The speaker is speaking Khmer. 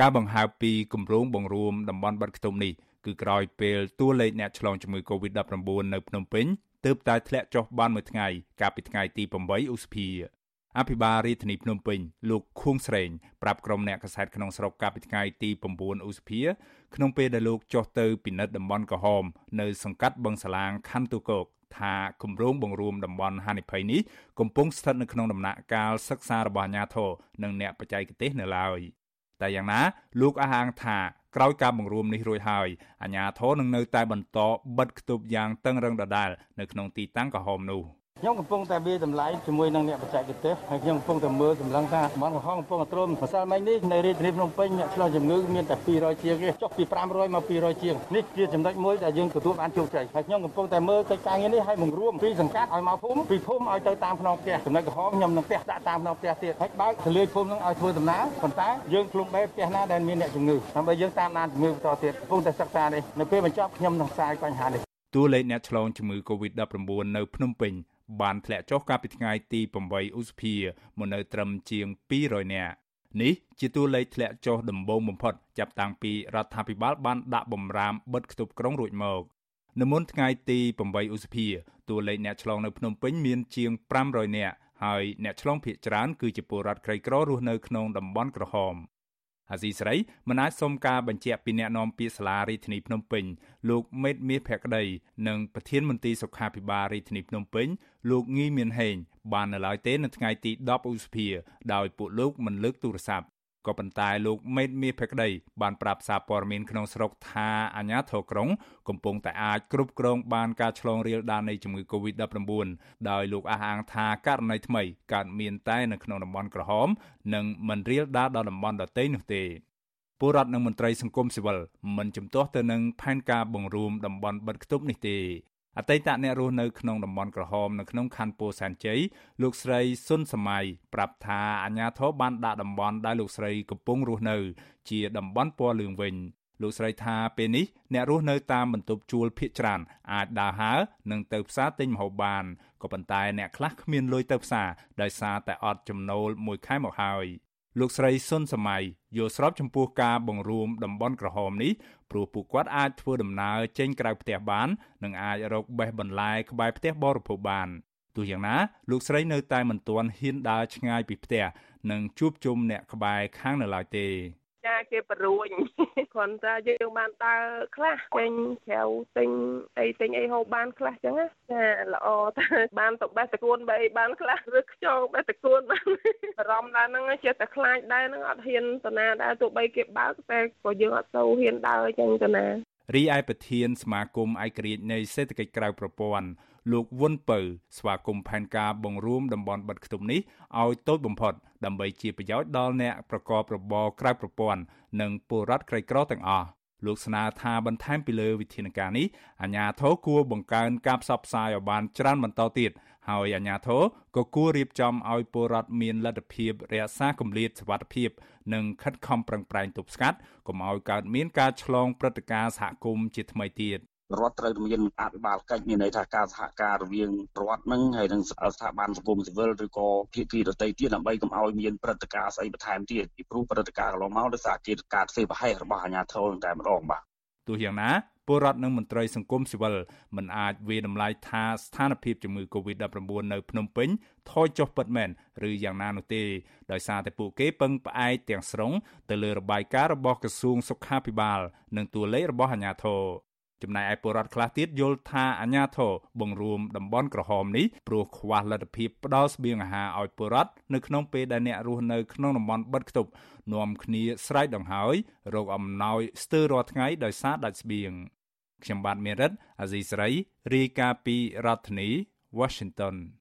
ការបង្ហើបពីគម្រោងបង្រួមតំបន់បាត់ខ្ទប់នេះគឺក្រោយពេលតួលេខអ្នកឆ្លងជំងឺ Covid-19 នៅភ្នំពេញទើបតែធ្លាក់ចុះបានមួយថ្ងៃកាលពីថ្ងៃទី8ឧសភាអភិបាលរាជធានីភ្នំពេញលោកខួងស្រេងប្រាប់ក្រុមអ្នកកសែតក្នុងស្រុកកាលពីថ្ងៃទី9ឧសភាក្នុងពេលដែលលោកចុះទៅពិនិត្យតំបន់ក្រហមនៅសង្កាត់បឹងសាឡាងខណ្ឌទូកោកថាគម្រោងបង្រួមតំបន់ហានិភ័យនេះកំពុងស្ថិតនៅក្នុងដំណាក់កាលសិក្សារបស់អាជ្ញាធរនិងអ្នកបច្ចេកទេសនៅឡើយ តែយ៉ាងណាលោកអះអាងថាក្រោយការបង្រួមនេះរួចហើយអាជ្ញាធរនឹងនៅតែបន្តបិទគប់យ៉ាងតឹងរឹងដដែលនៅក្នុងទីតាំងក្រហមនោះ។ ខ្ញុំកំពុងតែវាតម្លៃជាមួយនឹងអ្នកបច្ចេកទេសហើយខ្ញុំកំពុងតែមើលសម្លឹងថាតំបន់កំហុងកំពុងតែទ្រាំម្សិលមិញនេះនៅរាជធានីភ្នំពេញអ្នកឆ្លងជំងឺមានតែ200ជាងទេចុះពី500មក200ជាងនេះជាចំណុចមួយដែលយើងទទួលបានជោគជ័យហើយខ្ញុំកំពុងតែមើលកិច្ចការងារនេះឲ្យបង្រួមពីសង្កាត់ឲ្យមកភូមិពីភូមិឲ្យទៅតាមភ្នំផ្ទះចំណុចកំហុងខ្ញុំនឹងផ្ទះដាក់តាមភ្នំផ្ទះទៀតហើយបើកទលាយភូមិនឹងឲ្យធ្វើដំណើរប៉ុន្តែយើងឃ្លុំបែផ្ទះណាដែលមានអ្នកជំងឺដើម្បីយើងតាមដានជំងឺបន្តទៀតកំពុងតែសិក្សានេះនៅពេលបញ្ចប់ខ្ញុំនឹងផ្សាយបញ្ហានេះតួលេខអ្នកឆ្លងជំងឺ Covid-19 នៅភ្នំពេញ បានធ្លាក់ចុះកាលពីថ្ងៃទី8ឧសភាមកនៅត្រឹមជាង200នាក់នេះជាតួលេខធ្លាក់ចុះដំបូងបំផុតចាប់តាំងពីរដ្ឋាភិបាលបានដាក់បំរាមបិទគប់ក្រុងរួចមកនៅមុនថ្ងៃទី8ឧសភាតួលេខអ្នកឆ្លងនៅភ្នំពេញមានជាង500នាក់ហើយអ្នកឆ្លងភ ieck ច្រើនគឺជាពលរដ្ឋក្រីក្ររស់នៅក្នុងតំបន់ក្រហម អាស៊ីសេរីមិនអាចសុំការបញ្ជាក់ពីអ្នកនាំពាក្យសាលារាជធានីភ្នំពេញលោកមេតមាសភក្តីនិងប្រធានមន្ត្រីសុខាភិបាលរាជធានីភ្នំពេញលោកងីមានហេងបាននៅឡើយទេនៅថ្ងៃទី10ឧសភាដោយពួកលោកមិនលើកទូរស័ព្ទ ក៏ប៉ុន្តែលោកមេតមាសភក្តីបានប្រាប់សារព័ត៌មានក្នុងស្រុកថាអាញាធរក្រុង កំពុងតែអាចគ្រប់គ្រងបានការឆ្លងរាលដាលនៃជំងឺ Covid-19 ដោយលោកអះអាងថាករណីថ្មីកើតមានតែនៅក្នុងតំបន់ក្រហម និងមិនរាលដាលដល់តំបន់ដទៃនោះទេពលរដ្ឋនិងមន្ត្រីសង្គមស៊ីវិលមិនជំទាស់ទៅនឹងផែនការបង្រួមតំបន់បិទគប់នេះទេ អតីតអ្នករស់នៅក្នុងតំបន់ក្រហមនៅក្នុងខណ្ឌពោធិ៍សែនជ័យលោកស្រីសុនសម័យប្រាប់ថាអាជ្ញាធរបានដាក់តំបន់ដែលលោកស្រីកំពុងរស់នៅ ជាតំបន់ពណ៌លឿងវិញលោកស្រីថាពេលនេះអ្នករស់នៅតាមបន្ទប់ជួលភ ieck ច្រើនអាចដើរហើរនិងទៅផ្សារទិញម្ហូបបានក៏ប៉ុន្តែអ្នកខ្លះគ្មានលុយទៅផ្សារដោយសារតែអត់ចំណូលមួយខែមកហើយ។ លោកស្រីសុនសម័យយល់ស្របចំពោះការបង្រួមតំបន់ក្រហមនេះព្រោះពួកគាត់អាចធ្វើដំណើរចេញក្រៅផ្ទះបាន និងអាចរកបេះបន្លែក្បែរផ្ទះបរិភោគបានទោះយ៉ាងណាលោកស្រីនៅតែមិនទាន់ហ៊ានដើរឆ្ងាយពីផ្ទះនិងជួបជុំអ្នកក្បែរខាងនៅឡើយទេ ចាគេបរួញគ្រាន់តែយើងបានដើរខ្លះចេញក្រៅទិញអីទិញអីហូបបានខ្លះចឹងណាចាល្អតែបានទៅបេះតកួនបីបានខ្លះឬខ្យងបេះតកួនបានអារម្មណ៍ដែរហ្នឹងចេះតែខ្លាចដែរហ្នឹងអត់ហ៊ានទៅណាដែរទោះបីគេបើកតែក៏យើងអត់ទៅហ៊ានដើរចឹងទៅណារីឯប្រធានសមាគមឯករាជ្យនៃសេដ្ឋកិច្ចក្រៅប្រព័ន្ធ លោកវុនពៅស្វាគមន៍ផែនការបង្រួមតំបន់បិទខ្ទប់នេះឲ្យតូចបំផុតដើម្បីជាប្រយោជន៍ដល់អ្នកប្រកបរបរក្រៅប្រព័ន្ធនិងពលរដ្ឋក្រីក្រទាំងអស់លោកស្នើថាបន្ថែមពីលើវិធានការនេះអាជ្ញាធរគួរបង្កើនការផ្សព្វផ្សាយឲ្យបានច្រើនបន្តទៀតហើយអាជ្ញាធរក៏គួររៀបចំឲ្យពលរដ្ឋមានលទ្ធភាពរក្សាគម្លាតសុវត្ថិភាព និងខិតខំប្រឹងប្រែងទប់ស្កាត់កុំឲ្យកើតមានការឆ្លងព្រឹត្តិការណ៍សហគមន៍ជាថ្មីទៀត រដ្ឋត្រូវមានអភិបាលកិច្ចមានន័យថាការសហការរវាងរដ្ឋនឹងហើយនឹងស្ថាប័នសង្គមស៊ីវិលឬក៏ភាគីដទៃទៀតដើម្បីកុំឲ្យមានព្រឹត្តិការណ៍ស្អីបន្ថែមទៀតពីព្រោះព្រឹត្តិការណ៍កន្លងមកដោយសារជាការធ្វើប្រហែសរបស់អាជ្ញាធរតែម្ដងបាទទោះយ៉ាងណាពលរដ្ឋនិងមន្ត្រីសង្គមស៊ីវិលមិនអាចវាតម្លៃថាស្ថានភាពជំងឺ Covid-19 នៅភ្នំពេញថយចុះពិតមែនឬយ៉ាងណានោះទេដោយសារតែពួកគេពឹងផ្អែកទាំងស្រុងទៅលើរបាយការណ៍របស់ក្រសួងសុខាភិបាល និងតួលេខរបស់អាជ្ញាធរ ចំណែកឯពលរដ្ឋខ្លះទៀតយល់ថាអាញាធរបង្រួមតំបន់ក្រហមនេះព្រោះខ្វះលទ្ធភាពផ្ដល់ស្បៀងអាហារឲ្យពលរដ្ឋនៅក្នុងពេលដែលអ្នករស់នៅក្នុងតំបន់បិទខ្ទប់នាំគ្នាស្រែកដង្ហើយរោគអំណោយស្ទើររាល់ថ្ងៃដោយសារដាច់ស្បៀងខ្ញុំបាទមេរិតអាស៊ីសេរីរាយការណ៍ពីរដ្ឋធានី Washington